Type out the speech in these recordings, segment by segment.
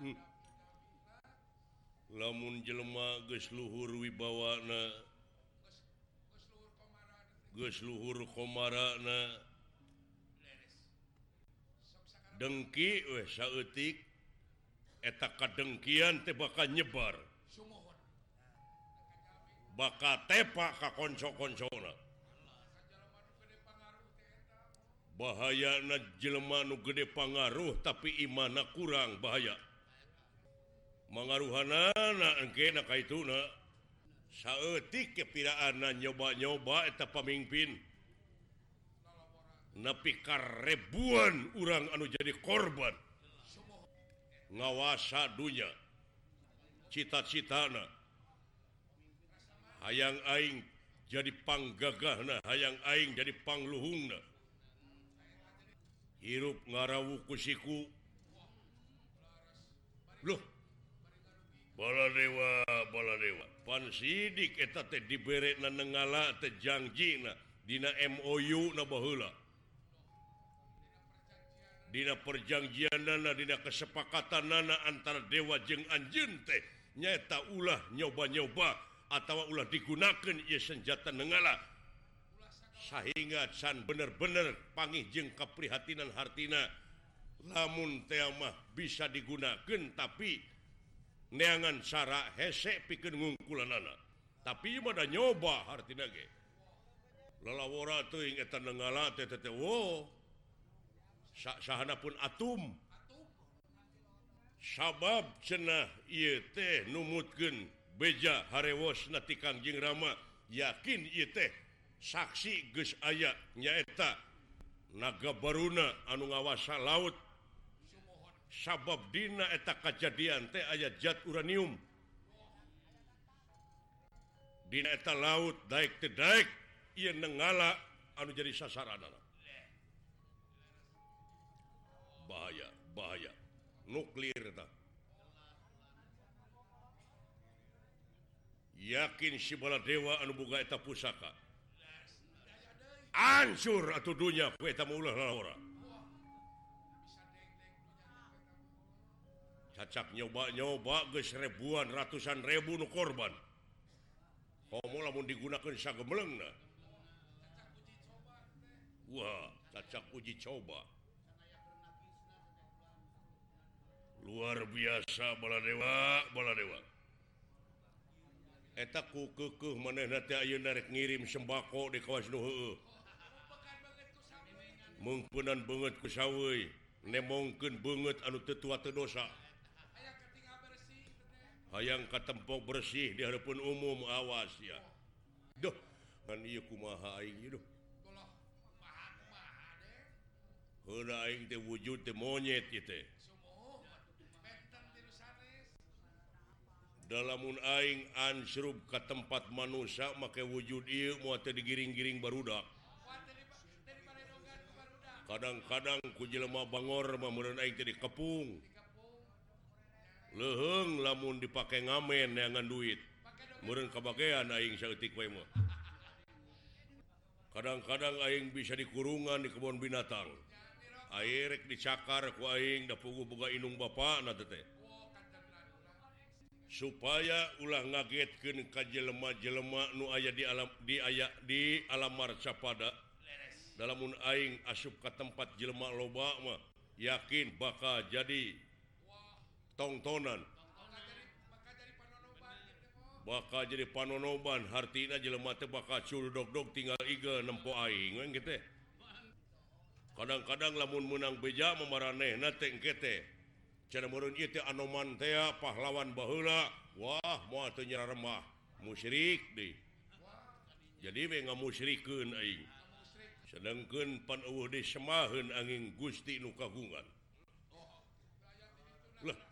hmm. lamun jelema gesluhur wibawana gesluhur komarana dengki wetik eta kadengkian teh bakal nyebar. Bakal tepak ka konco-koncona bahaya na Jelma nu gede pangaruh tapi imana kurang bahaya. mengaruhanana sautik kepiraan nyoba-nyoba eta pemimpin nepi ribuan urang anu jadi korban. Ngawasa dunya. Cita-citana. Hayang aing jadi panggagahna hayang aing jadi pangluhungna. Hirup ngarawuku kusiku. Loh bola Dewa bola Dewa. Sidik diberre nangalanji Dina MOU na baheula Dina perjanjian nana Dina kesepakatan nana antara Dewa jeng Anjun teh. Nyata ulah nyoba-nyoba atau ulah digunakan ia senjata negala sehingga can bener-bener pangih jeng keprihatinan Hartina. Lamun teamah bisa digunakan tapi neangan Sara hesek pikir ngungkulan anak tapi pada nyoba arti lelawara tuh Sahana pun atum. Sabab cenah teh numutkeun beja harewos nati Kangjing Rama yakin teh saksi ges ayat nyaeta naga Baruna anu ngawasa laut sabab Dina eta kejadian teh ayat zat uranium. Dina eta laut daik tedaik ia nengala anu jadi sasaran bahaya bahaya. Nuklir ta. yakin sibala dewa anu buka eta pusaka. Ancur atau dunia mah ulah orang cacak nyoba-nyoba guys ribuan ratusan ribu nu korban. Homo lamun digunakan sagemeleng nah wah cacak uji coba. Luar biasa bala dewa bala dewa eta ku kekeh manehna teh ayeuna rek ngirim sembako di kawas nu heueuh. Meungpeunan banget ku saweuy nemongkeun banget anu teu tua teu dosa. hayang katempok bersih di hadapan umum awas ya. Duh wujud teh monyet ieu teh. Dalamun aing ansrub ke tempat manusia make wujud ieu moal teh digiring-giring barudak. Kadang-kadang ku jelema Bangor mah meureun aing teh dikepung. leheng lamun dipakai ngamen neangan duit. Murun kebagian aing saeutik wae mah. Kadang-kadang aing bisa dikurungan di kebun binatang. Air rek dicakar ku aing da pugu boga inung bapak na teh supaya ulah ngagetkeun ka jelema-jelema nu aya di alam di aya di alam marcapada dalam aing asup ka tempat jelema loba mah yakin bakal jadi tongtonan. Bakal jadi panonoban. Hartina jelema teh bakal culdok-dok tinggal iga nempo aing gitu. Kadang-kadang lamun menang beja memarane na tengkete cara murun itu anoman teh pahlawan bahula wah mau teu remah musyrik deh. Jadi we ngamusyrikeun aing. Sedangkeun di disemaheun angin Gusti nu kagungan. Lah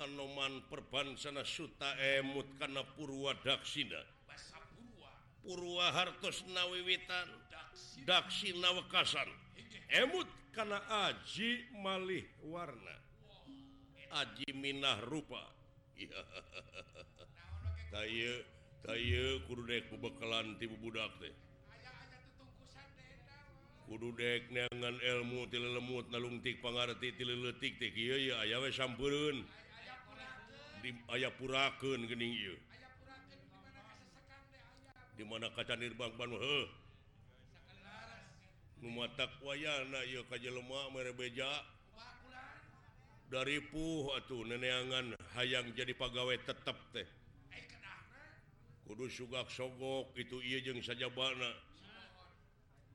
Anoman perbansana Suta emut karena Purwadaksina Purwa. Hartos nawiwitan. Daksina. Wekasan. Emut karena Aji malih warna. Aji Minah rupa. Bekalan budak kudu? Dek ilmu ti lemut nalungtik pengarti ti letik tik ayawe samurun di ayapurakeun geuning ieu. Di mana kaca nirbang ban heuh nu matak wayana ieu ka jelema mere beja dari pu atuh neneangan hayang jadi pegawai tetap teh. Kudu sugak sogok itu ieu jeung sajabana.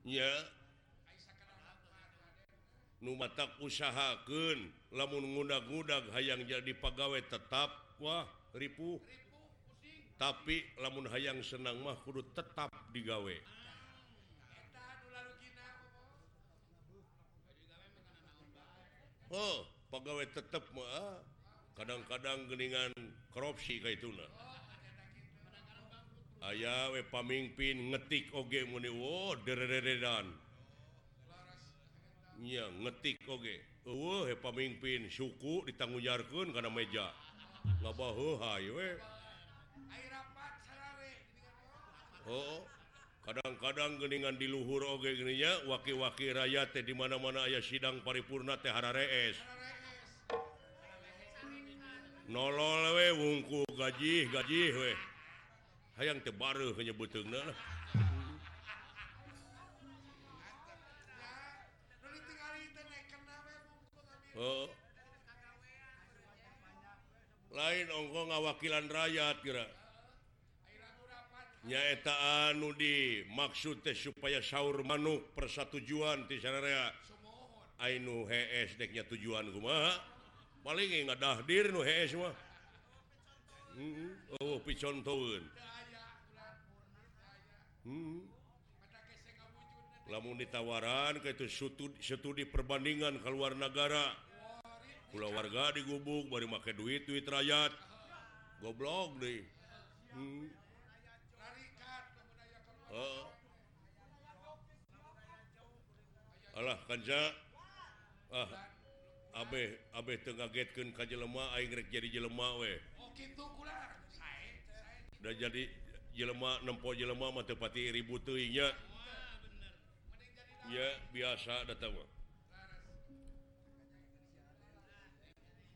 Nya? mata usahaken lamungunagudag hayang jadi pegawai tetap Wah ribu tapi lamun hayang senang mah kudu tetap digawe. Oh pegawai tetap mah ah. kadang-kadang geningan korupsi kayak itu nah. Ayaah we pamimpin ngetik oge muni wo dereredan Iya ngetik Oge okay. pemimpin suku ditanggujarkan karena meja. Oh, kadang-kadang geningan diluhur Oge okay, waki-waki rakyat teh dimana-mana ayah sidang paripurna THRS nololwe wungku gaji gaji hayang tebar menyebut oh. lain ongko ngawakilan rakyat kira nyaeta anu di maksud teh supaya sahur manuk persatujuan di sana Ainu HS deknya tujuan kumaha paling nggak dahdir nu HS mah hmm. oh picon tahun hmm. lamun ditawaran ke itu studi, studi perbandingan keluar negara pulau warga digubung baru make duit duit rakyat. Goblok deh. Hmm. uh. Allah kanja ah Abeh Abeh ka kaj lemah rek jadi jelemah weh udah jadi jelemah nempo jelemah matepati teuing nya. Ya biasa datang mah.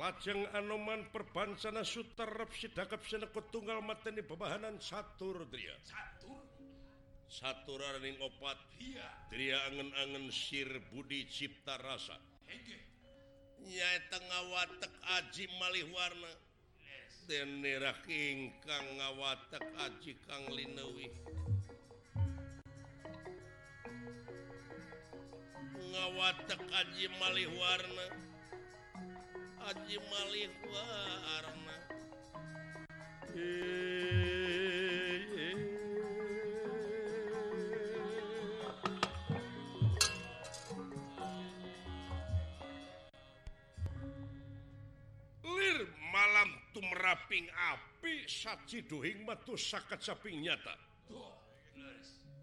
lajeng Anoman perbansana Sutarrap sidakap senekut tunggal mateni pebahanan Satur Dria Satur? Satur raning opat. Iya. Dria angen-angen sir budi cipta rasa. Hege. Nyai tengah watek aji malih warna. Yes. Dene rak ingkang ngawatak aji kang linewi. Ngawatak aji malih warna. Haji Malik warna Lir malam tumraping api saci dohing matu sakat saping nyata.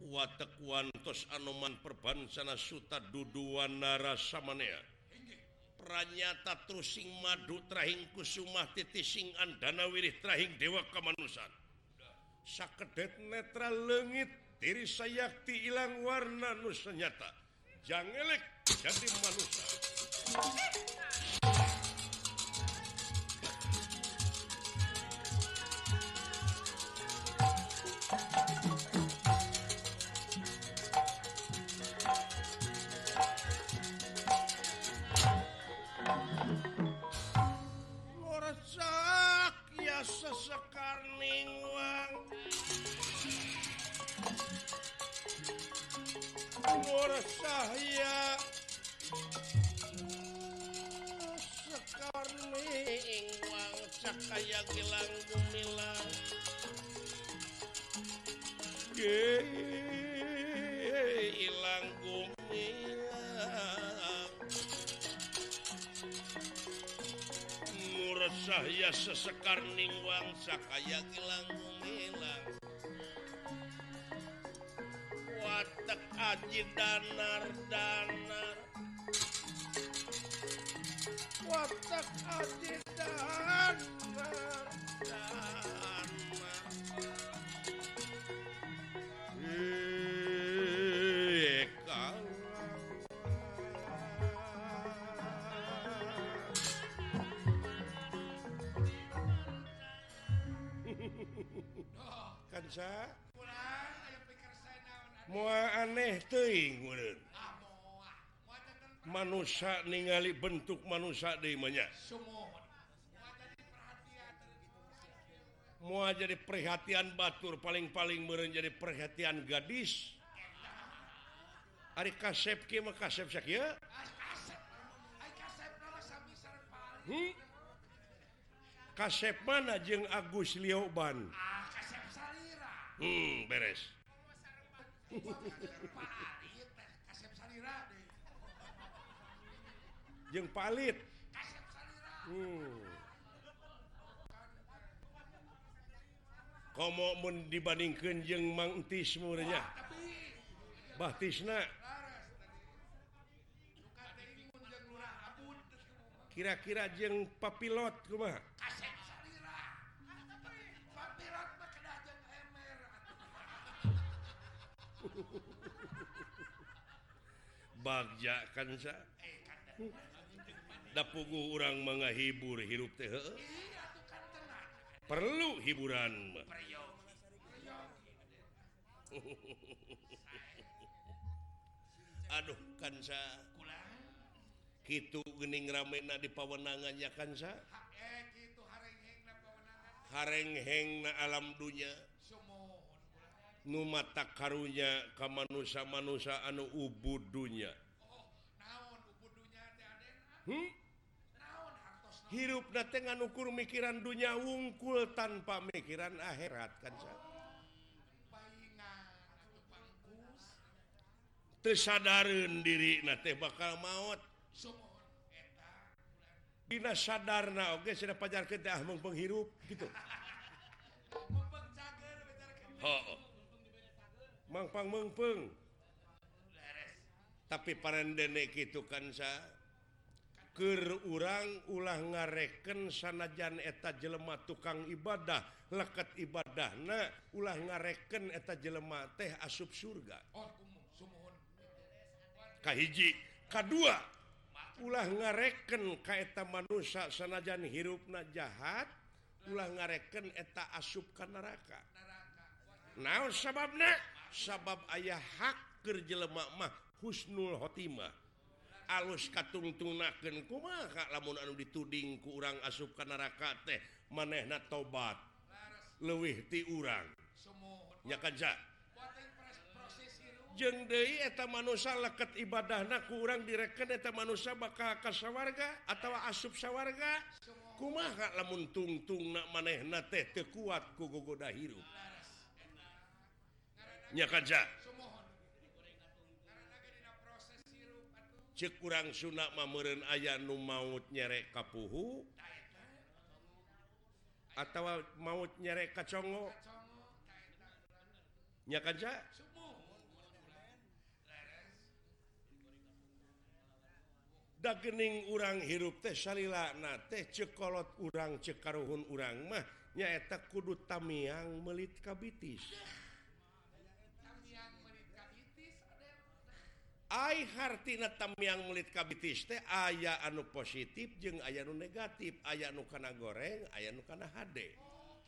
Watak wantos anoman perbansana suta duduan narasa manea. pranyata trusing madu trahing kusumah titising andana wirih trahing dewa kemanusan sakedet netra lengit diri sayakti ilang warna nusanyata janganlek jadi manusia. sesekarning wangsa kaya langgung hilang watak aji danar danar. Watak aji danar danar. maneh manusia ningali bentuk manusia demnya mau jadi perhatian Batur paling-paling menjadi perhatian gadis. Ari kasep maka hmm? kasep mana jeung Agus Lioban? Ah, hmm, beres. jeng palit. Hmm. kamu mau dibandingkan jeng mangtis murnya Batisna kira-kira jeng papilot rumah bagja kansa da pugu orang menghibur hirup teh perlu hiburan aduh kansa gitu gening ramena di pawenangannya kansa harengheng na alam dunia nu mata karunya kemanusia manusia anu ubudunya hmm? hirup ukur mikiran dunia wungkul tanpa mikiran akhirat kan oh, tersadaren diri teh bakal maut. Dina sadarna oke sudah pajar kita ah menghirup gitu. Oh, oh. mangpang mengpeng tapi para denek itu kan kerurang ulah ngareken sanajan eta jelema tukang ibadah. Leket ibadahna ulah ngareken eta jelema teh asup surga. Kahiji kedua ulah ngareken kaeta manusia sanajan hirupna jahat ulah ngareken eta asup ke neraka. Nah sababna? sabab ayah hak mah Husnul Khotimah. Alus katungtungnakeun kumaha lamun anu dituding ku urang asupkan neraka teh manehna tobat. Leuwih ti urang. Ya kan jeung jeng deui eta manusia leket ibadahna ku urang direken eta manusia bakal ka sawarga atawa asup sawarga. Kumaha lamun tungtungna manehna teh teu kuat ku gogoda hirup. kurang Sunak memerin ayah nu maut nyerek kapuhu atau maut nyerek kacongo nya kanca dagening urang hirup teh salilana teh cekolot urang cekaruhun urang mah nyaeta kudu tamiang melit kabitis Ai hartina tamyang mulit kabitis teh aya anu positif jeung aya nu negatif aya nu kana goreng aya nu kana HD oh,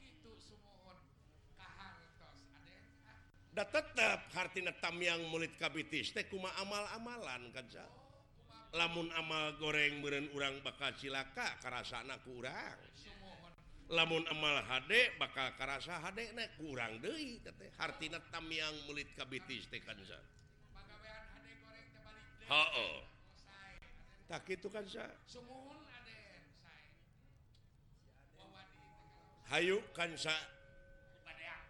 da tetap hartina tamyang melit kabitis teh kuma amal-amalan kanca lamun amal goreng meureun urang bakal cilaka karasana ku urang. Lamun amal HD bakal karasa HD nek kurang deui teh hartina tamyang mulit kabitis teh kanca tak itu kan Kansa.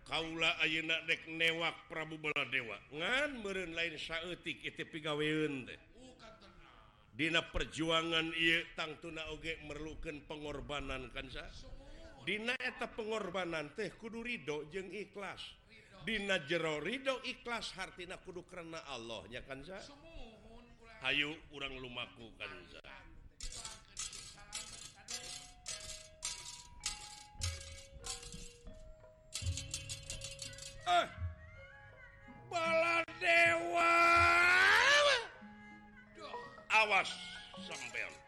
Kaula ayeuna dek newak Prabu Baladewa. Ngan meureun lain saeutik itu pigaweun teh. Dina perjuangan ieu tangtuna oge merlukeun pengorbanan kan sa Dina eta pengorbanan teh kudu ridho jeung ikhlas. Dina jero ridho ikhlas hartina kudu karena Allahnya kan sa Ayu kurang lumaku kan eh, bala dewa. Awas sampean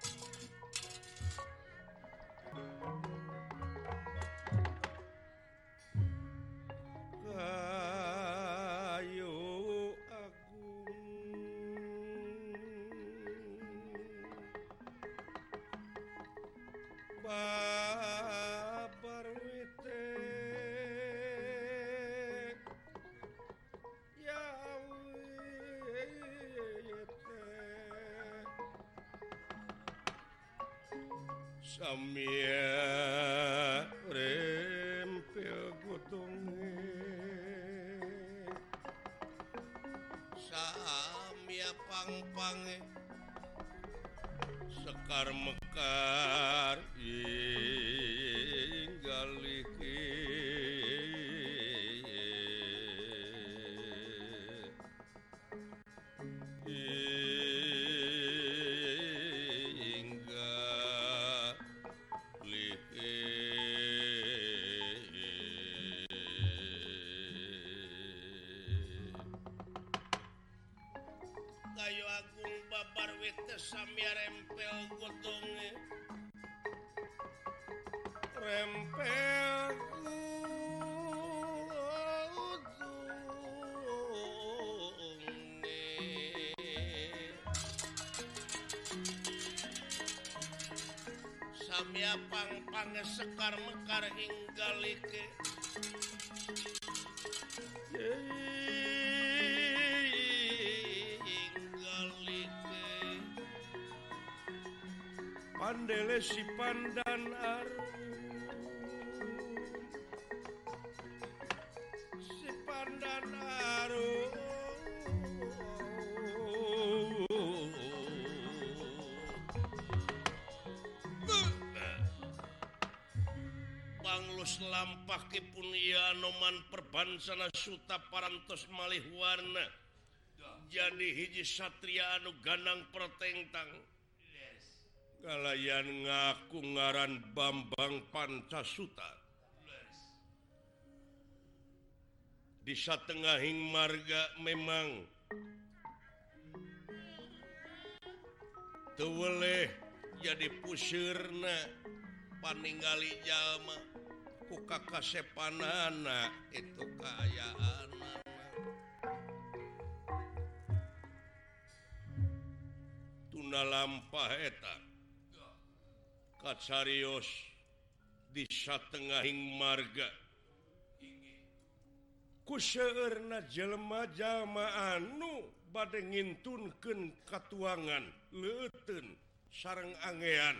sesamiar rempel godonge rempel Samia pang pange sekar mekar hingga like Dele si Pandan si Pandan oh, oh. Banglus lampake punia noman perbansana suta parantos malih warna jadi hiji Satria anu ganang pertentang. kalayan ngaku ngaran Bambang Pancasuta. Di satengahing marga memang tuweleh jadi pusirna paningali jalma ku kakasepanana itu kayaan. Tuna lampa etak bakat di satengahing marga. Kuserna jelema-jama anu bade ngintunkeun katuangan. Leuten sarang angean.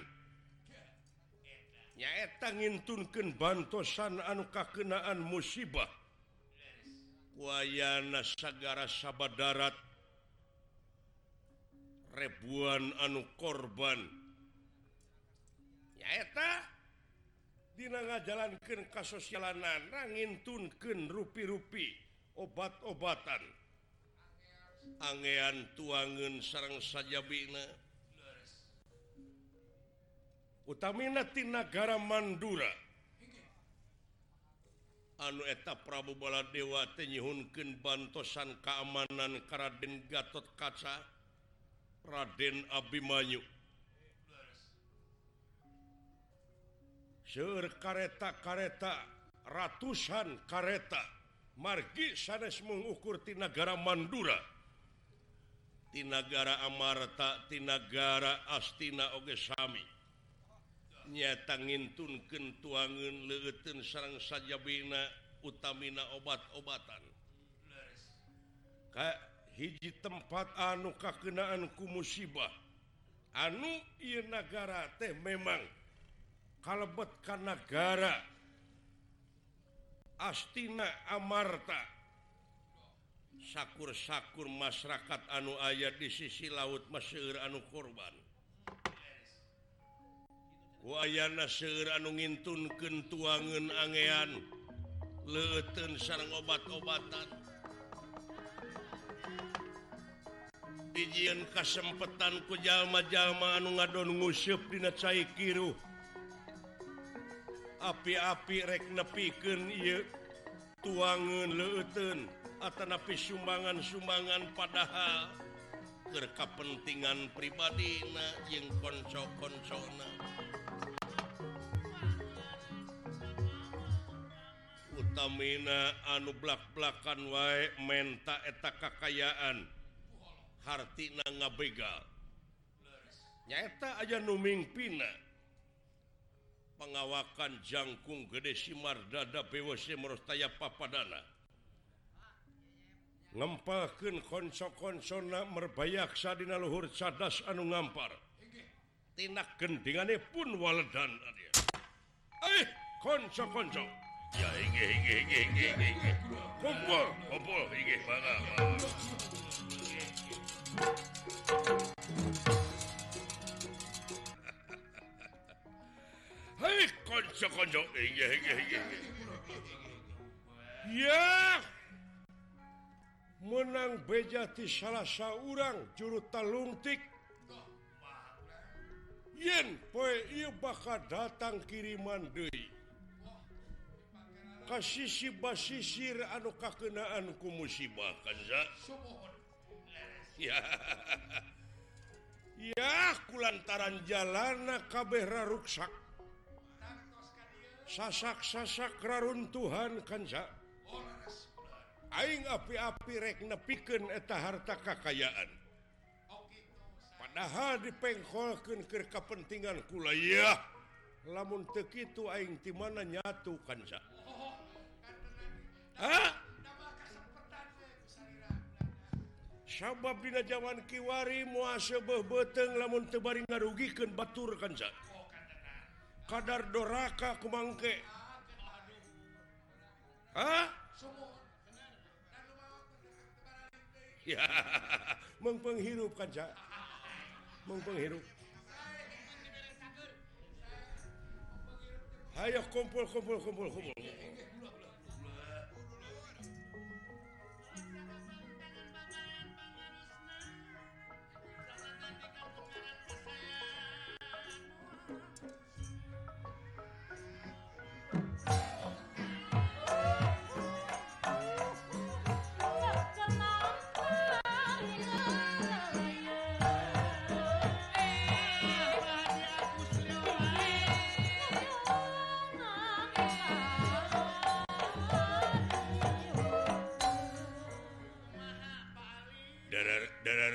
Nyaeta ngintunkeun bantosan anu kakenaan musibah. Wayana sagara sabadarat. Ribuan anu korban. nyaeta Dina ngajalankeun kasosialanan rangintunken rui-rupi obat-obatan. Angean tuangan sarang saja Bina negara Mandura. Anu eta Prabu Bala Dewa tenyihunken bantosan keamanan Karaden Gatot kaca Raden Abimanyu. Seur kareta-kareta ratusan kareta. Margi sanes mengukur di negara Mandura. Di negara Amarta di negara Astina Ogesami nyatangintun kentuangan legetun sarang sajabina utamina obat-obatan. Ka hiji tempat anu kakenaan ku musibah. Anu ieu nagara teh memang kalebet Kanagara Astina Amarta. Sakur-sakur masyarakat anu ayat di sisi laut Mesir anu korban. Wayana Seir anu ngintun kentuangan angean. Leten sarang obat-obatan. Dijian kesempatan ku jalma-jalma anu ngadon ngusyup dina cai kiruh. api-api rek nepiken tuangan leuteun Atanapi sumbangan sumbangan padahal kepentingan pribadi na jeung konco-konsona utamina anu blak-blakan wae menta eta kakayaan. Hartina ngabegal. Nyata aja numing pina pengawakan jangkung gede Simar dada PwC merustaya papadana. Ngempalkan konso-konsona merbayaksa Sadina Luhur cadas anu ngampar. Tinak gendingane pun waledan eh konso-konso ya inge inge inge inge inge inge kumpul kumpul inge bangga. ya! Menang bejati salah seorang juru talungtik yen bakal datang kiriman De kasihisi basisir anu kakenaanku musibah ya. Ya kulantaran jalana kabeh raruksak. sasak-sasak raruntuhan Kanza Aing api-api rek nepiken eta harta kakayaan. Padahal dipengkolken ke kepentingan kulayah lamun tekitu aing ti mana nyatu Kanza sabab dina zaman kiwari muasebeh beteng lamun tebari ngarugikan batur Kanza kadar doraka ku mangke. Mengpenghirup kaca mengpenghirup. Ayo kumpul kumpul kumpul kumpul.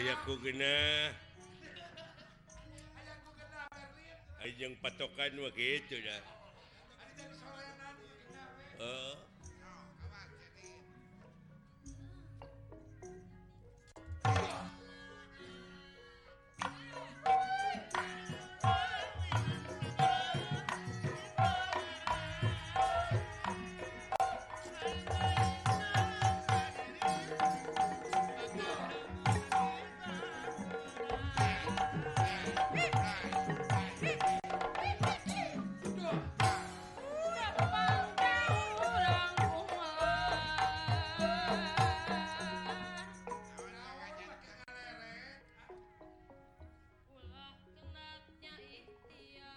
ayaku genah Ajeng patokan begitu dah. Uh,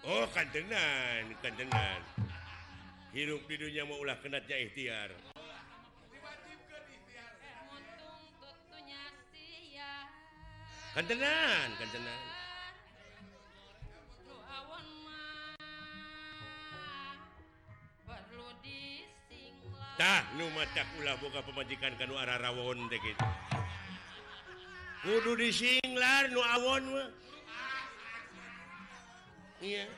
Oh kantenan kantenan hirup di dunia mau ulah kenatnya ikhtiar. Kantengan kantengan. Tah nu macak ulah boga pemajikan kanu arah rawon deh gitu kudu disinglar nu awon mah. Iya.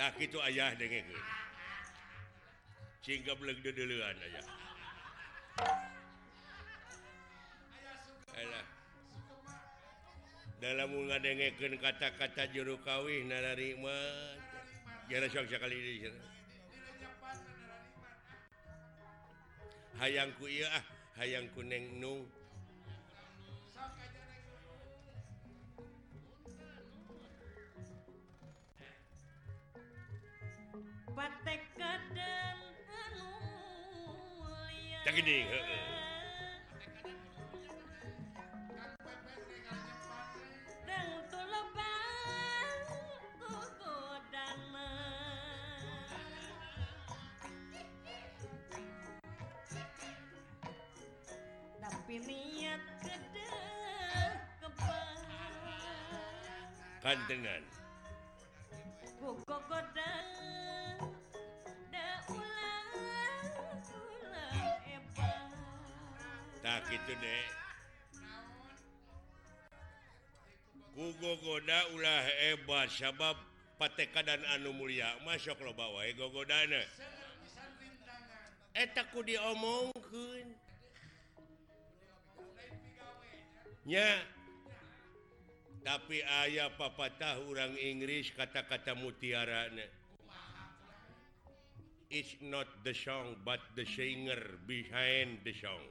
Tak itu ayah dengan ke. Singgah beleg dedelean aja. Alah. Dalam ngadengekeun kata-kata juru kawih narari mah. Jara sok sekali ini. Hayangku iya ah. hayang kuneng nung Patek kadang anu gede heeh. pantengan. Tak itu dek. Kugogoda ulah hebat sabab pateka dan anu mulia. Masuk lo bawa eh, gogodana etakku eh, diomongkan ya yeah. tapi ayah papatah orang Inggris kata-kata mutiara it's not the song but the singer behind the song.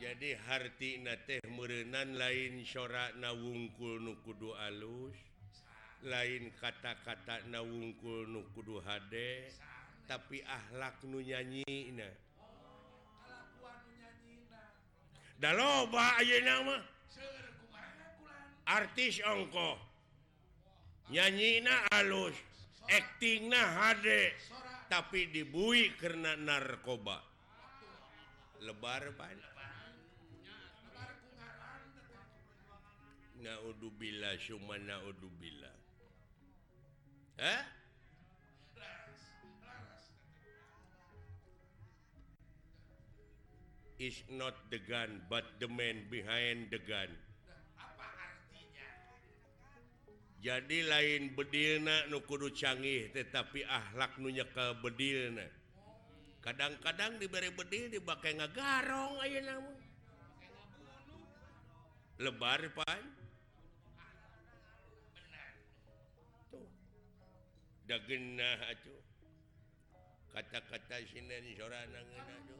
Jadi harti na teh merenan lain sorak na wungkul nukudu alus. Lain kata-kata na wungkul nukudu hade. Tapi akhlak nu nyanyi nah Da loba nama artis ongko. Nyanyina alus akting HD. Tapi dibui karena narkoba. Lebar banyak naudzubillah summa naudzubillah Hah? Is not the gun but the man behind the gun. Jadi lain bedilna nu kudu canggih tetapi akhlak nu nyeka bedilna kadang-kadang diberi bedil dipakai ngagarong ayeuna mah lebar pan tuh. Atuh kata-kata sinen sorana ngeuna tuh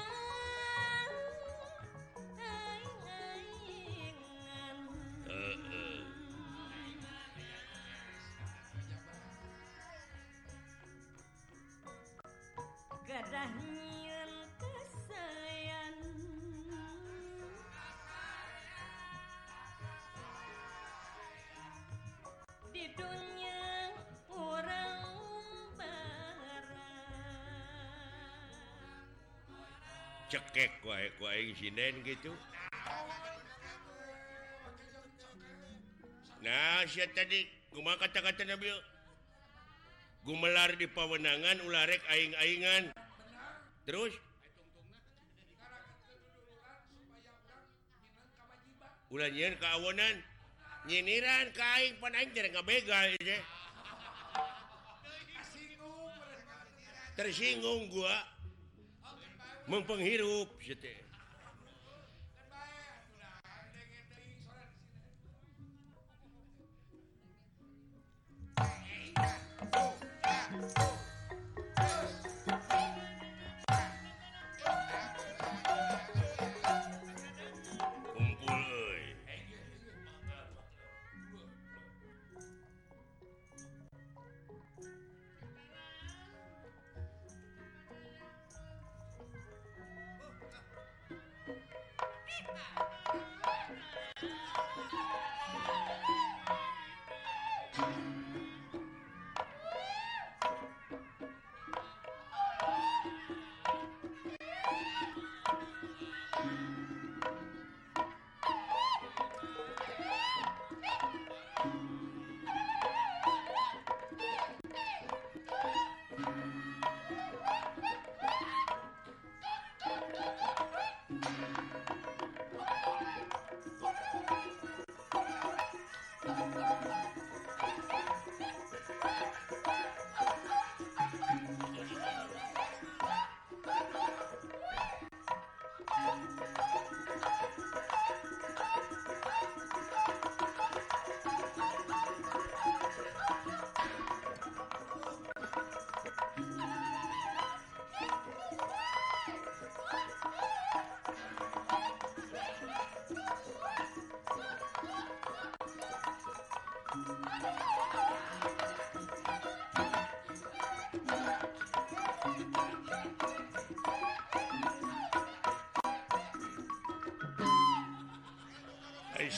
Kidulnya orang cekek wae ku aing sinden gitu. Nah, sia tadi kumaha kata-kata Nabi. Gumelar di pawenangan ularek aing-aingan. Terus ulah nyeun kawonan nyinyiran kain panaik jadi ieu aja tersinggung gua. Mempenghirup gitu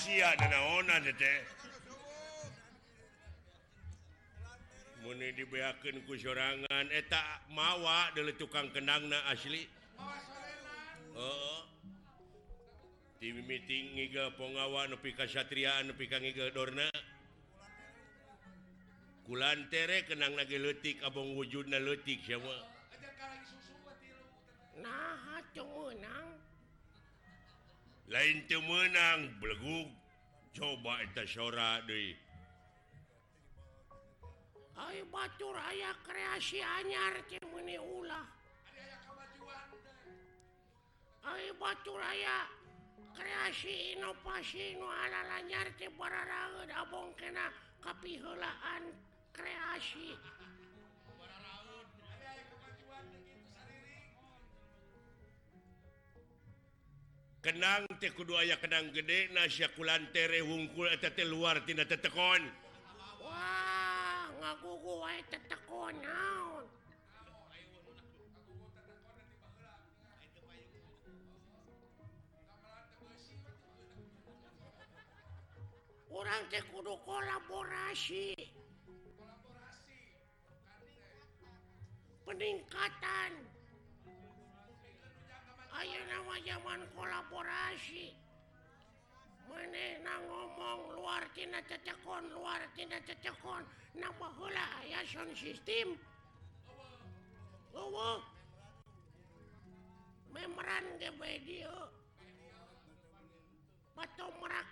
sia muni dibeakan ku sorangan. Eh, Etak mawa dari tukang kenang na asli oh. TV meeting ngiga pengawa nepi kasatriaan nepi kang ngiga dorna. Kulan tere kenang lagi letik abang wujud na letik sama nah cungunang lain menang beleguk coba sora Ayo Batur aya kreasi anyar ulah. Ayo Batur aya kreasi inovasi nunyar ke para abong kena kapilaan kreasi. kenang kudu aya kenang gede nasyakulan tere wungkul luar tina tetekon. Wah, ngagugu, ay, tetekon orang teh kudu kolaborasi. Peningkatan. Ayo nama zaman kolaborasi. Menena ngomong luar luartina cecekon luar luartina cecekon. Nama ya sound sistem memeran patmerak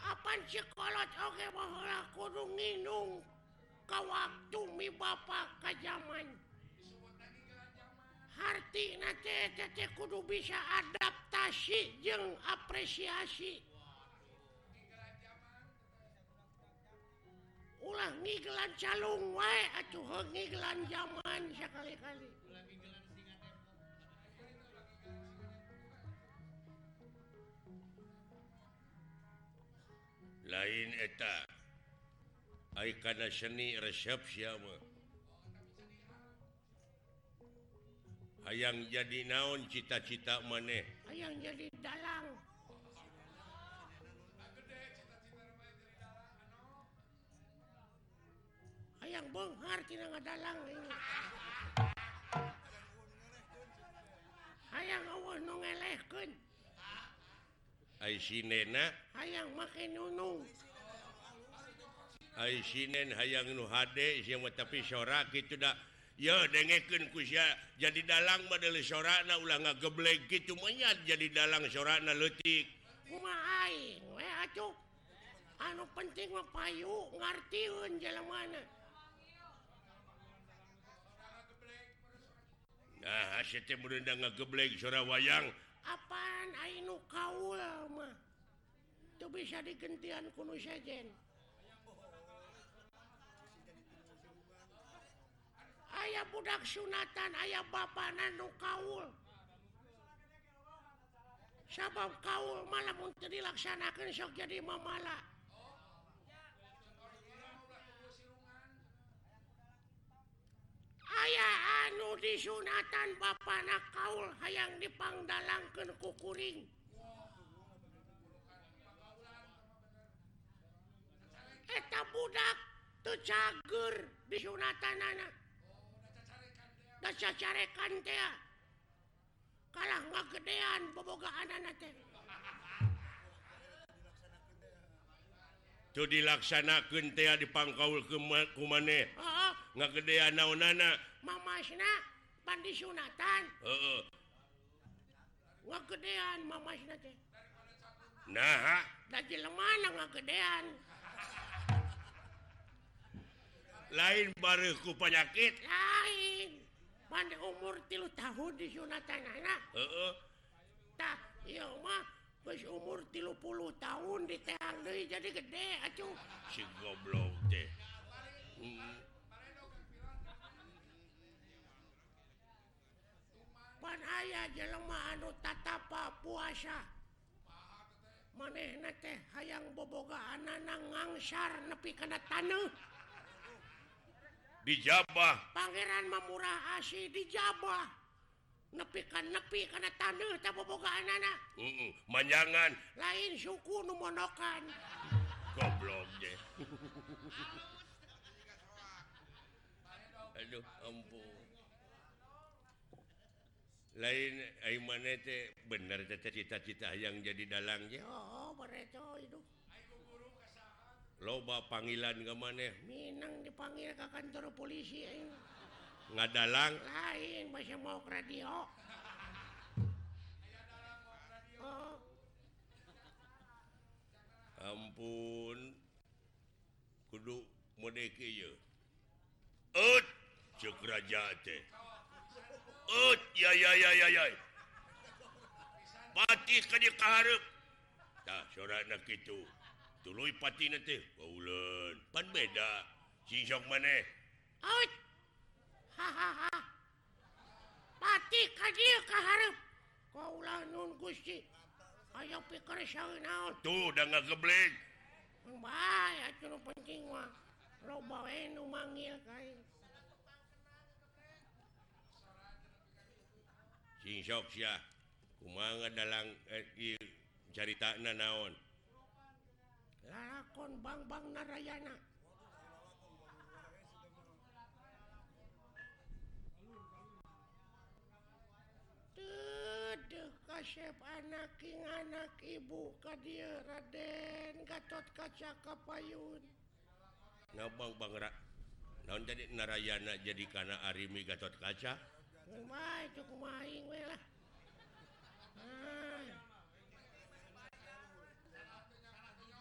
Apaan sekolot oke okay, kudu nginung ka waktu mi Bapak ke zaman. artinya kudu bisa adaptasi jeung apresiasi. Ulah ngigelan calung wae acuh nilan zaman sekali-kali. Lain eta aikana seni resep siapa? ayaang jadi naon cita-cita maneh? Ayaang jadi dalam ayaang Bonghar tidak dalam ayaang Allah ai sinena? Ayaang make nunung. Ai sinen hayang nu hade sia tapi sorak kitu da yo dengeken kusya jadi dalang badal sorana ulang nga geblek gitu menyat jadi dalang sorana letik we, anu penting payu ngartiun jalan mana. Nah hasilnya merendang ngegeblek suara wayang. Apaan ainu kaul mah? Itu bisa digentian kuno sejen. ayaah budak sunatan ayaah bapak Nanu Kaul. Sabab Kaul malam untuk dilaksanakan sok jadi mamala. Ayaah anu di sunatan ba Kaul hayang dipangdalangkan kukuring eta budak tuh cager di sunatan anak. kalah nggak gedean pebogaan tuh dilaksanakan teh di pangkaul ke kumaneh oh, nggak gedean naonana Mamasna pandi sunatan. Heeh. uh. gedean Mamasna teh. Nah dari lemana nggak gedean? Lain baruku penyakit lain. mandi umur tilu tahun di Sunatan umur tilupuluh tahun di jadi gede acuh. Si goblok deh hmm. pan aya jelema anu tatapa puasa. Maneh teh hayang bobogaan nanang ngangsar nepi kana tanah dijabah. Pangeran Mamurah asih dijabah. Nepikan nepi karena tanda tabobogaan anak uh Heeh. manjangan. Lain suku numonokan goblok deh aduh ampun. Lain ay manete bener cita-cita yang jadi dalangnya oh bereco itu loba panggilan ke maneh Minang dipanggil ke kantor polisi eh. nggak dalang lain masih mau radio oh. ampun. Kudu modeki ya ut! Cek raja teh ut! Ya ya ya ya ya. Batik ka diharep tah sorana kitu tuluy patina teh paulan pan beda. Si sok maneh out hahaha. Pati ka dieu ka hareup kaulah nun gusti. Aya pikir saeun naon? Tuh udah ngagebleng bae atuh nu penting mah. Loba we nu manggil kain. Sing sok sia. Kumaha dalang eh, ieu caritana naon. lakon Bang Narayana. Kasep anak anak ibu kadir Raden Gatot kaca Kapayun nah, bang, bang, non jadi Narayana jadi karena Arimi Gatot kaca? Umay, cukup main,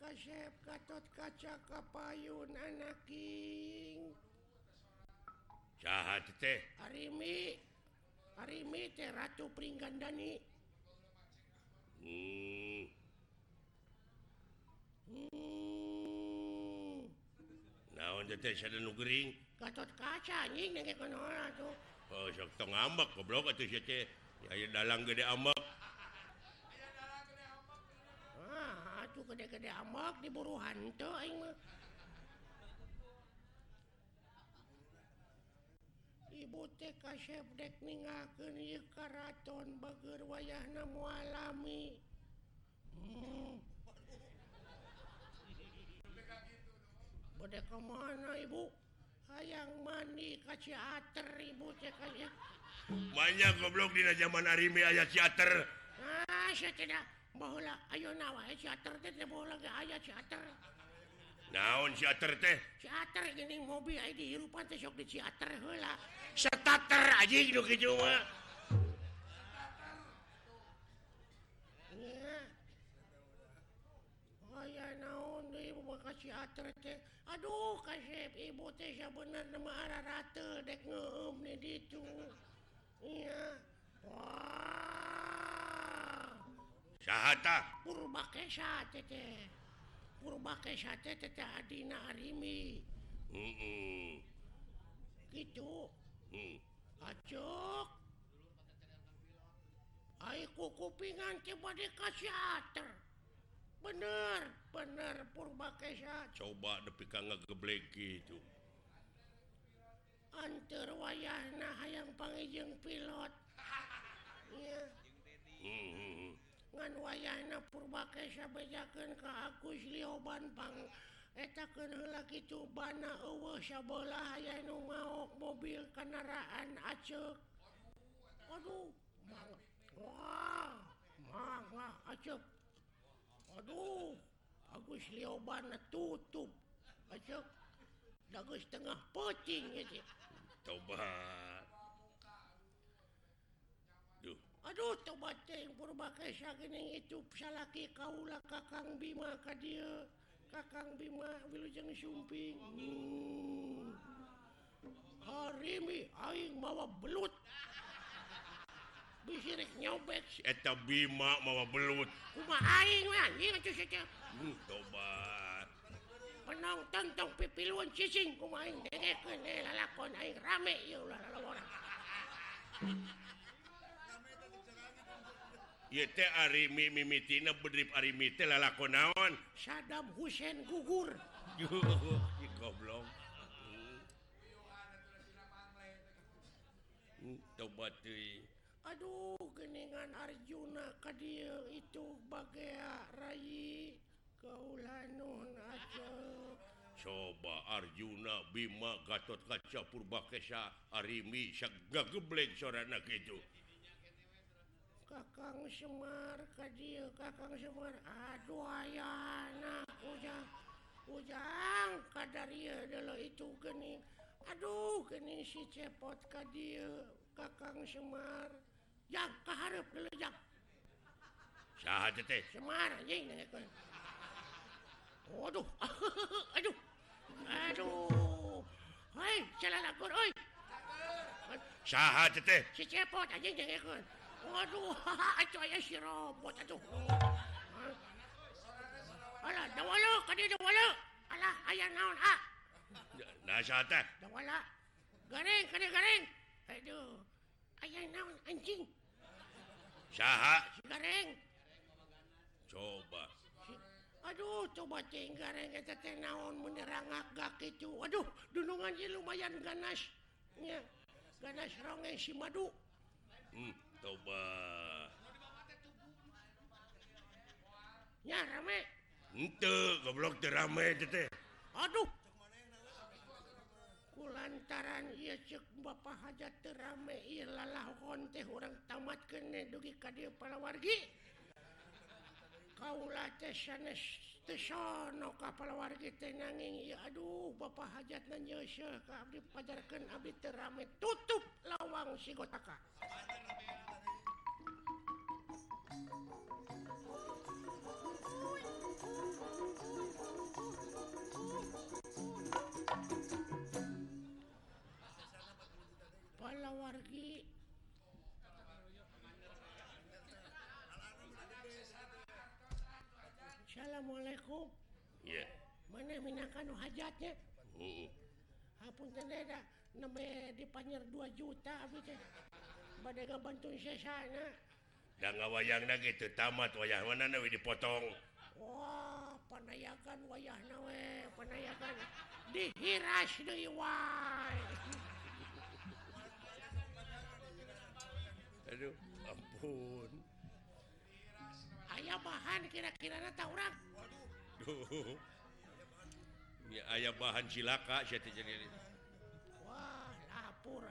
kasep Gatot kaca kapayun anaking jahat teh Arimi. Arimi teh ratu pringgandani hmm. hmm. naon teh sada nu gering Gatot kaca anjing nengke kana tuh oh sok tong ambak goblok atuh sia teh ya dalang gede ambak atuh gede-gede amak diburu hantu aing mah. Ibu teh kasep dek ningakeun ieu karaton bageur wayahna mualami. Hmm. Bade ka mana ibu? Hayang mandi ka Ciater ibu teh kaya. Banyak goblok dina zaman Arimi aya Ciater. Ah, saya tidak Bola, ayo nawa eh, si Ater teh teh bola ge aya si Ater. Naon si Ater teh? Si Ater ini mobil ai di hirupan teh sok di si Ater heula. anjing aja kitu mah jua. Aya naon eh, deui mah ka si Ater teh. Aduh kasep ibu teh sia bener mah ara dek ngeum di ditu. Iya. Wah. Mm. Aiku kupingan ka dikasihter bener bener purba kesa coba depika ngegeblek gitu Anter wayahna hayang pangijeng panjeng pilot. Ya. mm -hmm. ngan wayana keun heula kitu bana eueuh sabeulah aya nu maok mobil kendaraan Aceh Aduh Wah, mangga Aceh Aduh Agus Lioban tutup Aceh dagus tengah pocing gitu. Tobat. Aduh coba berbagai itu salaki Kaula Kakang Bima ka dia. Kakang Bima Wilujeng sumping. Hmm. harimi Aing mawa belut. Bisirik nyobek. Eta Bima mawa belut. Kuma Aing mah ieu saja hmm, tobat. Penonton tong pipiluan cicing kumaha aing dengekeun eh, lalakon aing rame ieu ulah naon Saddam Huein gugur. Goblok. Hmm. Hmm, Tobat Aduh geningan Arjuna ka itu bagarai aja. coba Arjuna Bima Gatot Kaca Purbakesa Arimi Syagga geblek so Kakang Semar kajil Kakang Semar. Aduh ayana ujang ujang kadar iya dulu itu geni aduh geni si cepot kajil Kakang Semar. Yang kaharep dulu yang. Saha teh. Semar anjing Waduh aduh aduh. Hai jalan aku oi. Saha teh. Si cepot anjing jangan Waduh, acuh aya si robot atuh. Alah, dawala, kadi dawala. Alah, aya naon ha. Nah teh? Dawala. Garing, kadi garing. Aduh. Aya naon anjing. Saha? Si garing. Coba. Si- Aduh, coba ting gareng eta teh naon menerangak gak itu. Aduh, dunungan sih lumayan ganas. Nya, ganas ronge si madu. Hmm, tobat. Ya rame. Henteu, goblok teu rame teh teh. Aduh. Kulantaran ieu ceuk Bapak hajat teu rame ieu lalahon teh urang tamat kene dugi ka dieu palawargi. Kaula teh sanes teu sono ka palawargi teh nanging ieu aduh Bapak hajat nanyeuseuh ka abdi pajarkeun abdi teu rame tutup lawang si gotaka. Agung. Yeah. mana Minkan hajatnya? Hapun dipanyer 2 juta badga bantu sana nggak wayang gitu tamat wayah mana dipotong? Wah panayakan wayah nawe panayakan. Dihiras deui wae Aduh ampun. Ayah bahan kira-kira nata orang Duh. Aya bahan cilaka sia teh jadi. Wah, lapur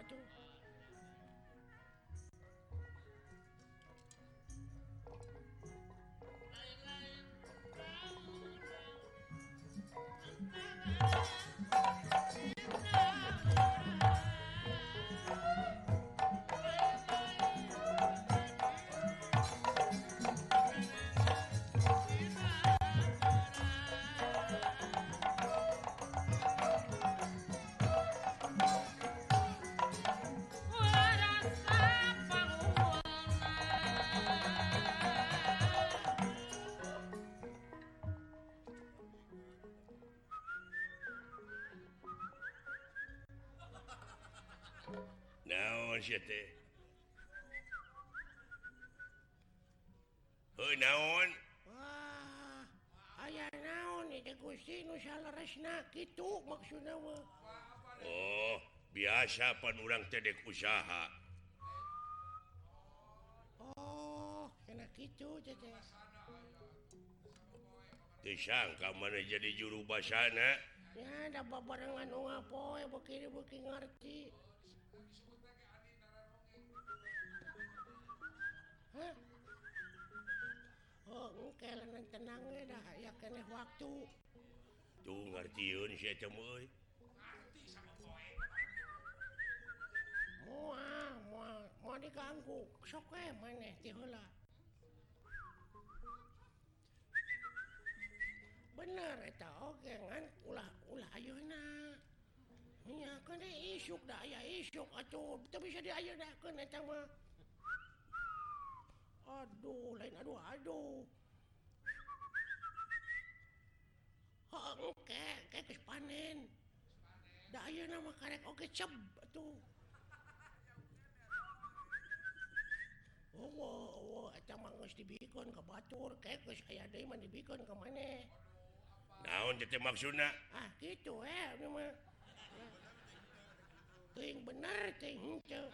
manjete. Hei naon? Wah, aya naon eh, itu gusti nu salah resna gitu maksudnya. Oh, oh biasa pan orang tedek usaha. Oh, enak gitu tete. Disangka mana jadi juru basana? Ya, ada barengan nunga oh, poe, eh, bukini-bukini ngerti. oh, oh, oh tenang ya waktu. Tuh ngertiun mau diganggu sok maneh tihula bener eta. Oge ngan ulah ulah ayeuna nya kana isuk da aya isuk atuh. Teu bisa diayeuna eta mah. aduh lain aduh aduh. Panen. Nama karek oke ceb tuh Oh, oh, oh, dibikon ke batur kayak geus aya deui mah dibikon ke mana naon jadi maksudnya ah gitu eh ini mah. Ting bener ting henteu.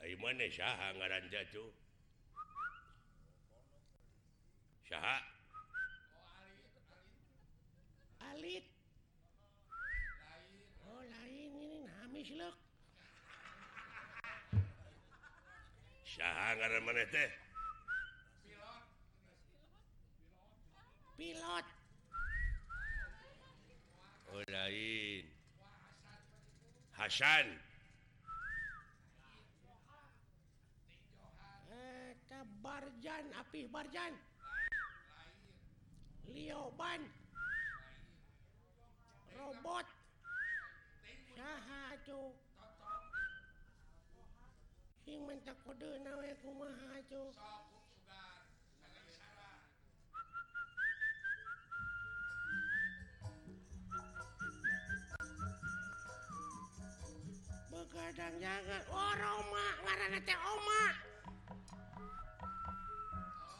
Ai mana saha ngaran tuh saha Alit. Oh, lain ini namis leuk. saha ngaran mana teh Pilot. oh lain Hasan Barjan api Barjan. Lioban robot. Saha cu. Sing mentak kode nawe kumaha cu. Begadang jangan. Oh Roma. Ngaranna teh Oma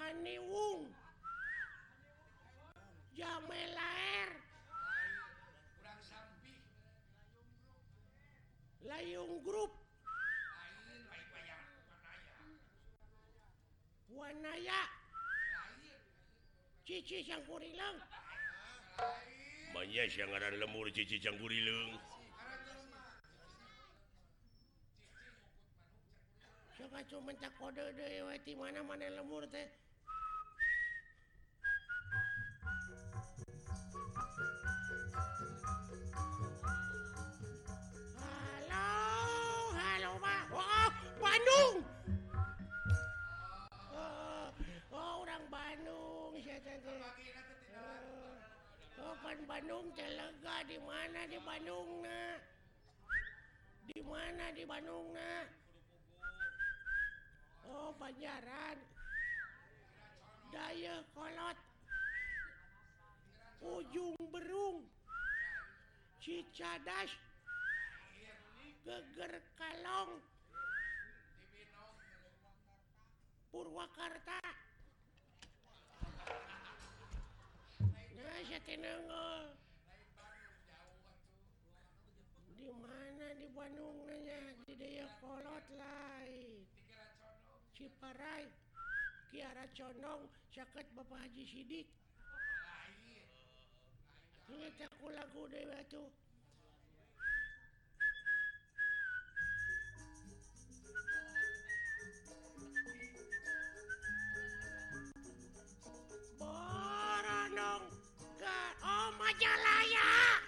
Haniwung Jamelaer Layung grup Wanaya Cici campur manya banyak yang ada lemur cici campur hilang coba cuma tak kode deh, mana mana lemur teh. Oh, orang Bandung bukan oh, Bandung Telega di mana di Bandung nah di mana di Bandung nah Oh Banjaran Daya kolot. Ujung Berung. Cicadas. Geger kalong. Purwakarta. Di mana? Di Bandung nanya di Dayakolot lain Ciparai. Kiara Condong. Sakit Bapak Haji Sidik. Ini lagu dewa tuh saja layak.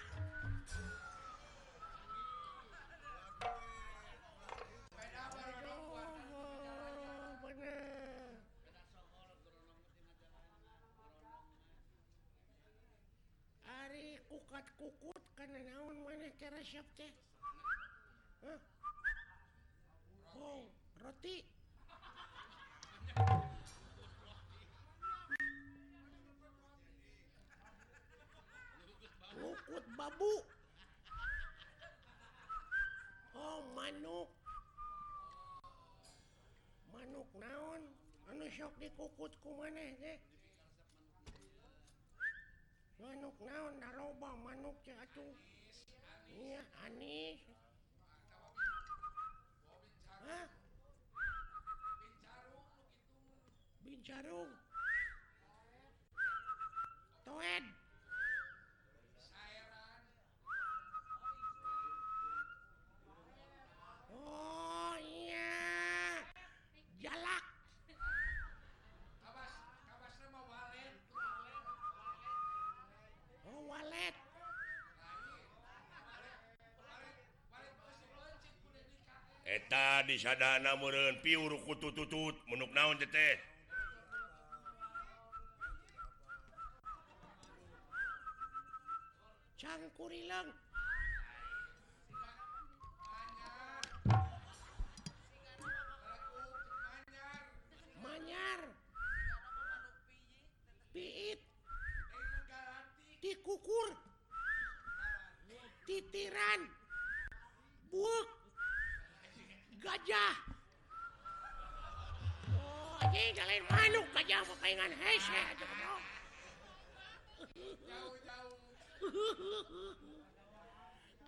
Ari kukat kukut karena naon mana cara siap teh? Huh? Oh, roti. babu Oh manuk. Manuk naon? Anu sok dikukutku maneh manuk naon? Naroba manuk jatuh iya anis Hah? Bincarung. Toed. eta disadana meureun piur kutututut menuk naon teteh cangkur hilang manyar. Piit. Dikukur. aja. Oh, manuk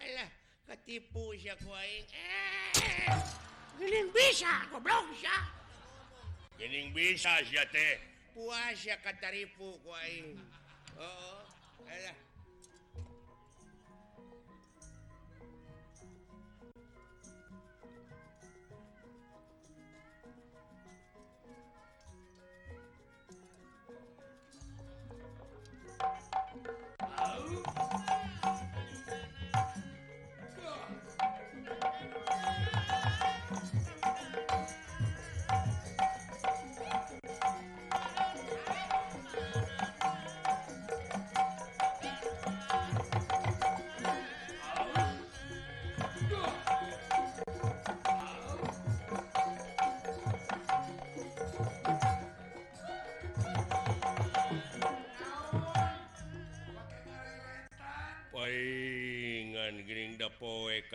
Alah ketipu siya kuing eh geling bisa goblok siya geling bisa sia teh. Puas siya kataripu kuing oo oh, oh. alah.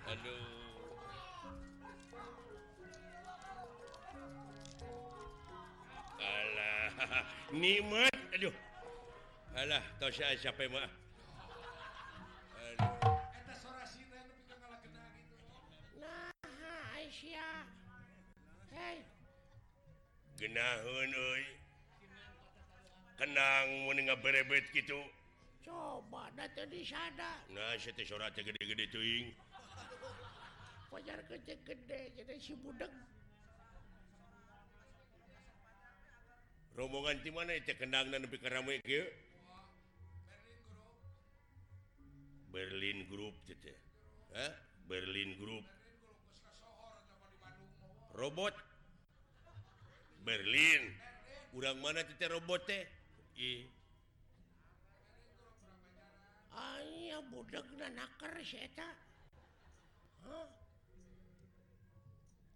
Aduh. Alah nikmat aduh. Alah tos saya capek mah. Genahun euy. Kenang mun ngaberebet kitu. Coba da teu disada. Nah, situ surat gede-gede teuing. -gede wajar gede gede jadi si budak rombongan di mana itu? Kendang dan lebih keramai ke? Berlin Group itu Hah? Berlin Group. Robot. Berlin. Urang mana teh robot teh? I. Ayah budak dan nakar saya tak Hah?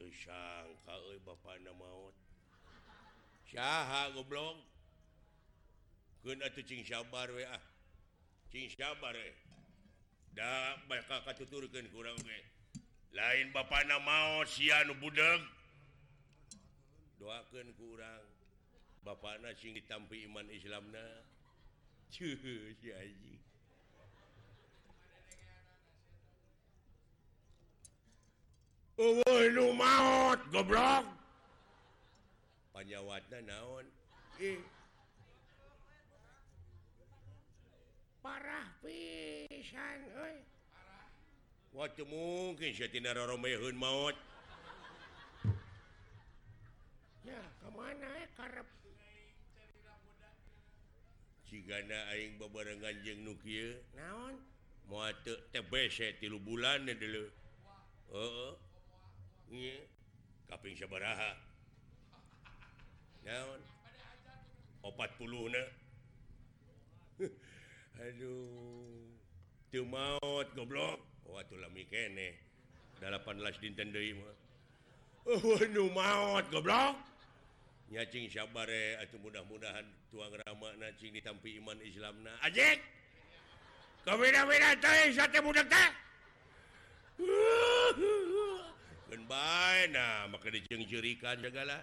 si teh? Teu sangka euy bapana maot. Saha goblok? Keun atuh cing sabar we ah. Cing sabar we. Da bakal katuturkeun kurang we. lain Bapak nama sianu budeg doakan kurang Bapak na sing ditampi iman Islamna Cuh, maut goblok panyawatna naon eh. parah pisan euy waktu mungkin sia tina raromehun maot ya kemana mana eh, karep jigana aing babarengan jeung nu kieu naon moal teu tebese 3 bulan deuleu heeh uh. kaping sabaraha naon? 40 Aduh teu maot goblok. Waktu lami kene. 18 dinten deui mah oh nu maot goblok. Nyacing sabare atuh mudah-mudahan tuang rama nacing ditampi iman Islamna ajek ajik! Kau beda-beda teh sate budak teh. nah, maka dijengjurikan segala.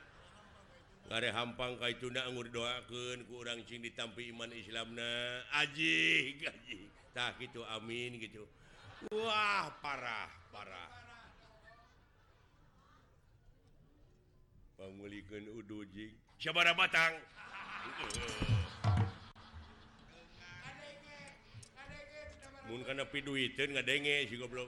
Gare hampang ka itu doakeun doakan kurang sing ditampi iman Islam nah aji gaji. Tak gitu amin gitu Wah parah parah. Pengulikan uduji sabara batang? Mun kana piduiteun ngadenge si goblok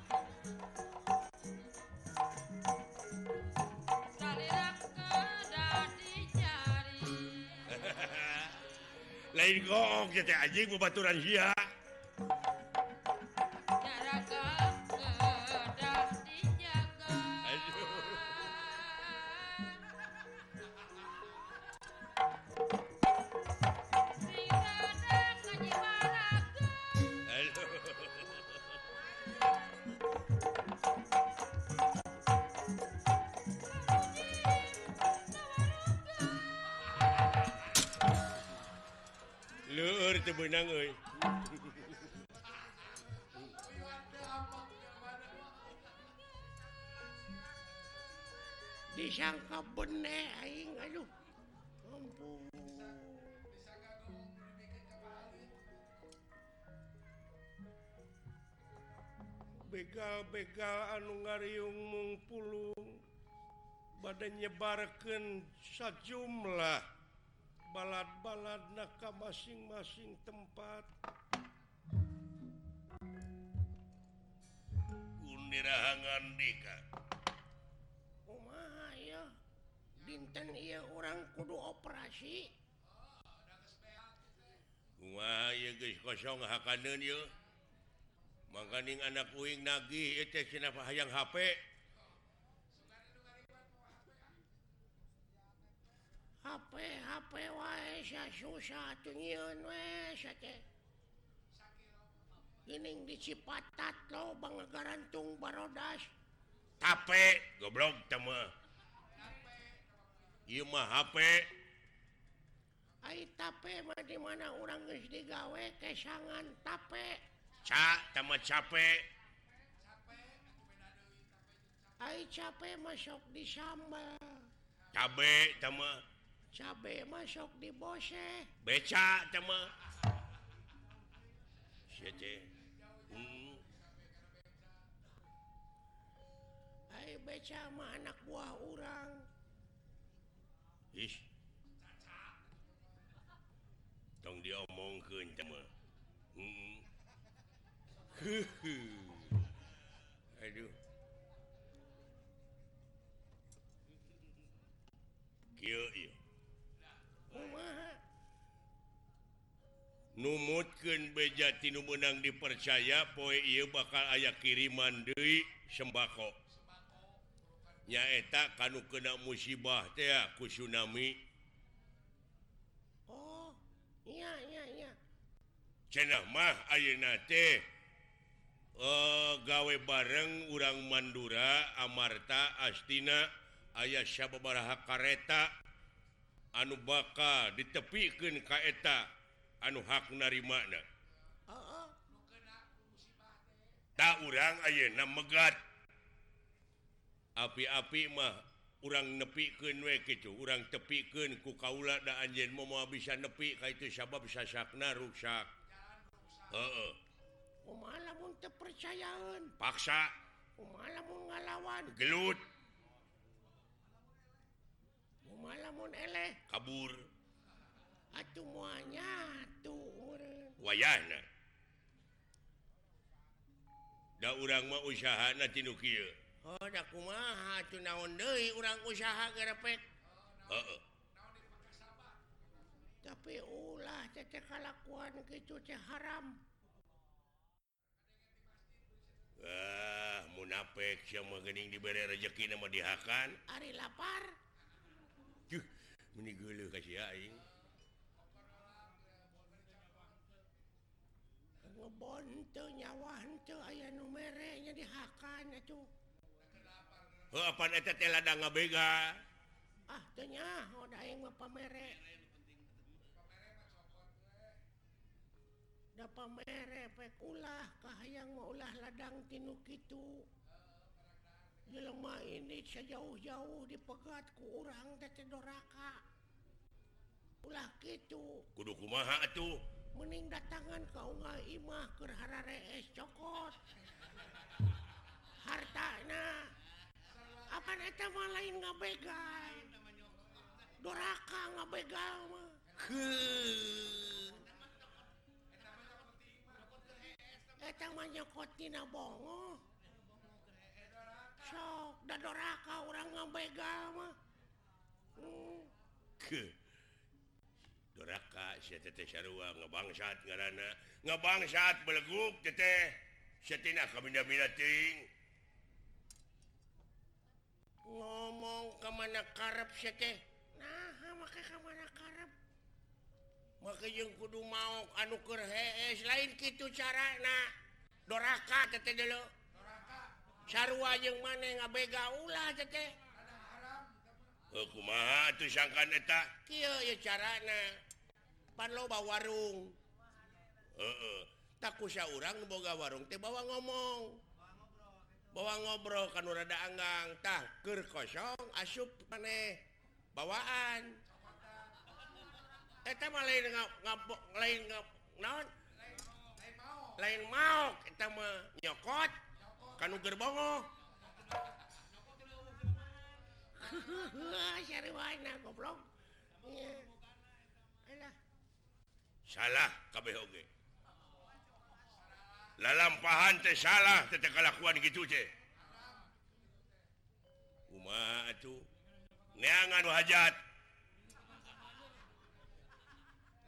lain go kita anjing bebaturan Hi begal-begal anu ngariung mungpulung badan nyebarkan sajumlah balad-balad naka masing-masing tempat. Undirahangan dika. Oh, Kumaha ya Dinten iya orang kudu operasi. Wah, ya guys kosong hakaneun ya makaning anak kuing nagih hayang HP HP HP susah Gining dicipatat lo bangegarantung barodas. Tape goblok tema Ieu mah HP Ai tape mah di mana urang geus digawe kesangan tape sama capek capek masuk di sambal cabe cabe masuk di bose beca beca sama anak buah orang Ih tong diomongkeun mah hmm. Aduh Kieu ieu. Numutkeun beja tinu numenang dipercaya poe ieu bakal aya kiriman deui sembako nyaak kanu kena musibah teh ku tsunami oh iya iya iya. Cenah mah uh, gawe bareng urang Mandura Amarta Astina ayah Syababaraha kareta. Anu baka ditepikan kaeta anu hak nari makna tak urang Ayeuna megat. Api-api mah urang nepikeun we kitu, urang tepiken ku kaula da anjeun mau bisa nepi ka itu sabab sasakna rusak. Heeh. uh -uh. teu percayaan Paksa. Kumaha lamun ngalawan. Gelut. Kumaha lamun eleh kabur. Atuh muanya tuh meureun wayahna. Da urang mah usahana tinu kieu. oh da kumaha atuh naon deui urang usaha garepek Heeh. tapi ulah cece kalakuan gitu teh haram. eh munafik geuning diberi rezeki nama dihakan. Ari lapar. Cuh, kasih aing. Ngebonte nyawa teu aya nu mere nya dihakan atuh. Heuh apa eta teh ladang ngabega? Ah teu nya oh da aing mah pamere dapat kahayang mah maulah ladang tinu kitu jelema ini sejauh-jauh dipegatku orang tedoraka. Ulah kitu. Kudu kumaha atuh? Mening datangan kau nggak Imah kehara es cokot hartana apa eta mah lain nggak begal doraka nggak begal mah Eh, etangnyakottina bongo. Da doraka orang ngabegama hmm. ke. Doraka siete sarua ngebangsat ngarana. Ngebangsat beleguk teteh setina kabinda-binda ting ngomong kemana karep siete nah maka kemana makajeng kudu mau anukur hees lain gitu cara nah doraka tete dulu. Sarwa jeung mana ngabega ulah tete eh, kumaha tuh sangkan eta? Kieu ya carana. Pan loba warung. Heeh. Tak kusa urang boga warung teh bawa ngomong. Bawa ngobrol kan rada anggang. Tah keur kosong asup maneh bawaan. lain nga- ngapo- lain nga- naon lain mau eta mah nyokot kanu gerbongo Syariwana goblok. Iya. Alah. Salah kabeh oge. Lalampahan teh salah teh teh kalakuan gitu teh. Kumaha atuh? Neangan nu hajat.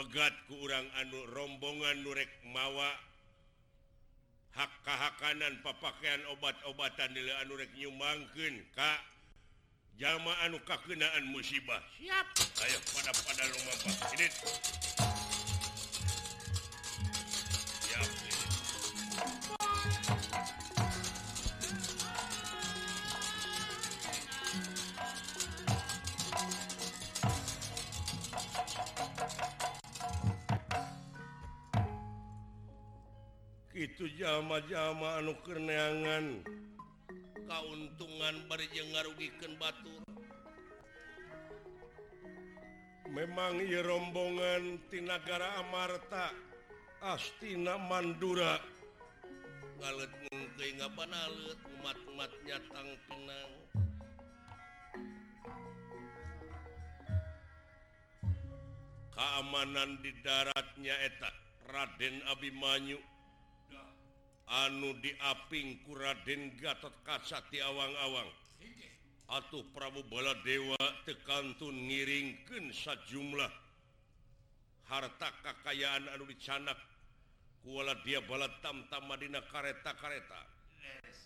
pegat ke urang anu rombongan nurrek mawa. Hakka-hakanan papakaian obat-obatan di anurek nyumbangkeun Ka jamaanu kakenaan musibah. Siap. Ayo pada pada rumah Pak itu jama-jama anu keneangan keuntungan jeung ngarugikan Batur memang ia rombongantinagara Amarta Astina Mandura. Umat-umatnya tang Pinang. Keamanan di daratnya etak Raden Abimanyu. anu diaping kuraden Gatot kaca di awang-awang atuh Prabu bala Dewa tekantun ngiringken sajumlah harta kekayaan anu dicanak kuala dia bala tamtam Madinah kareta-kareta yes.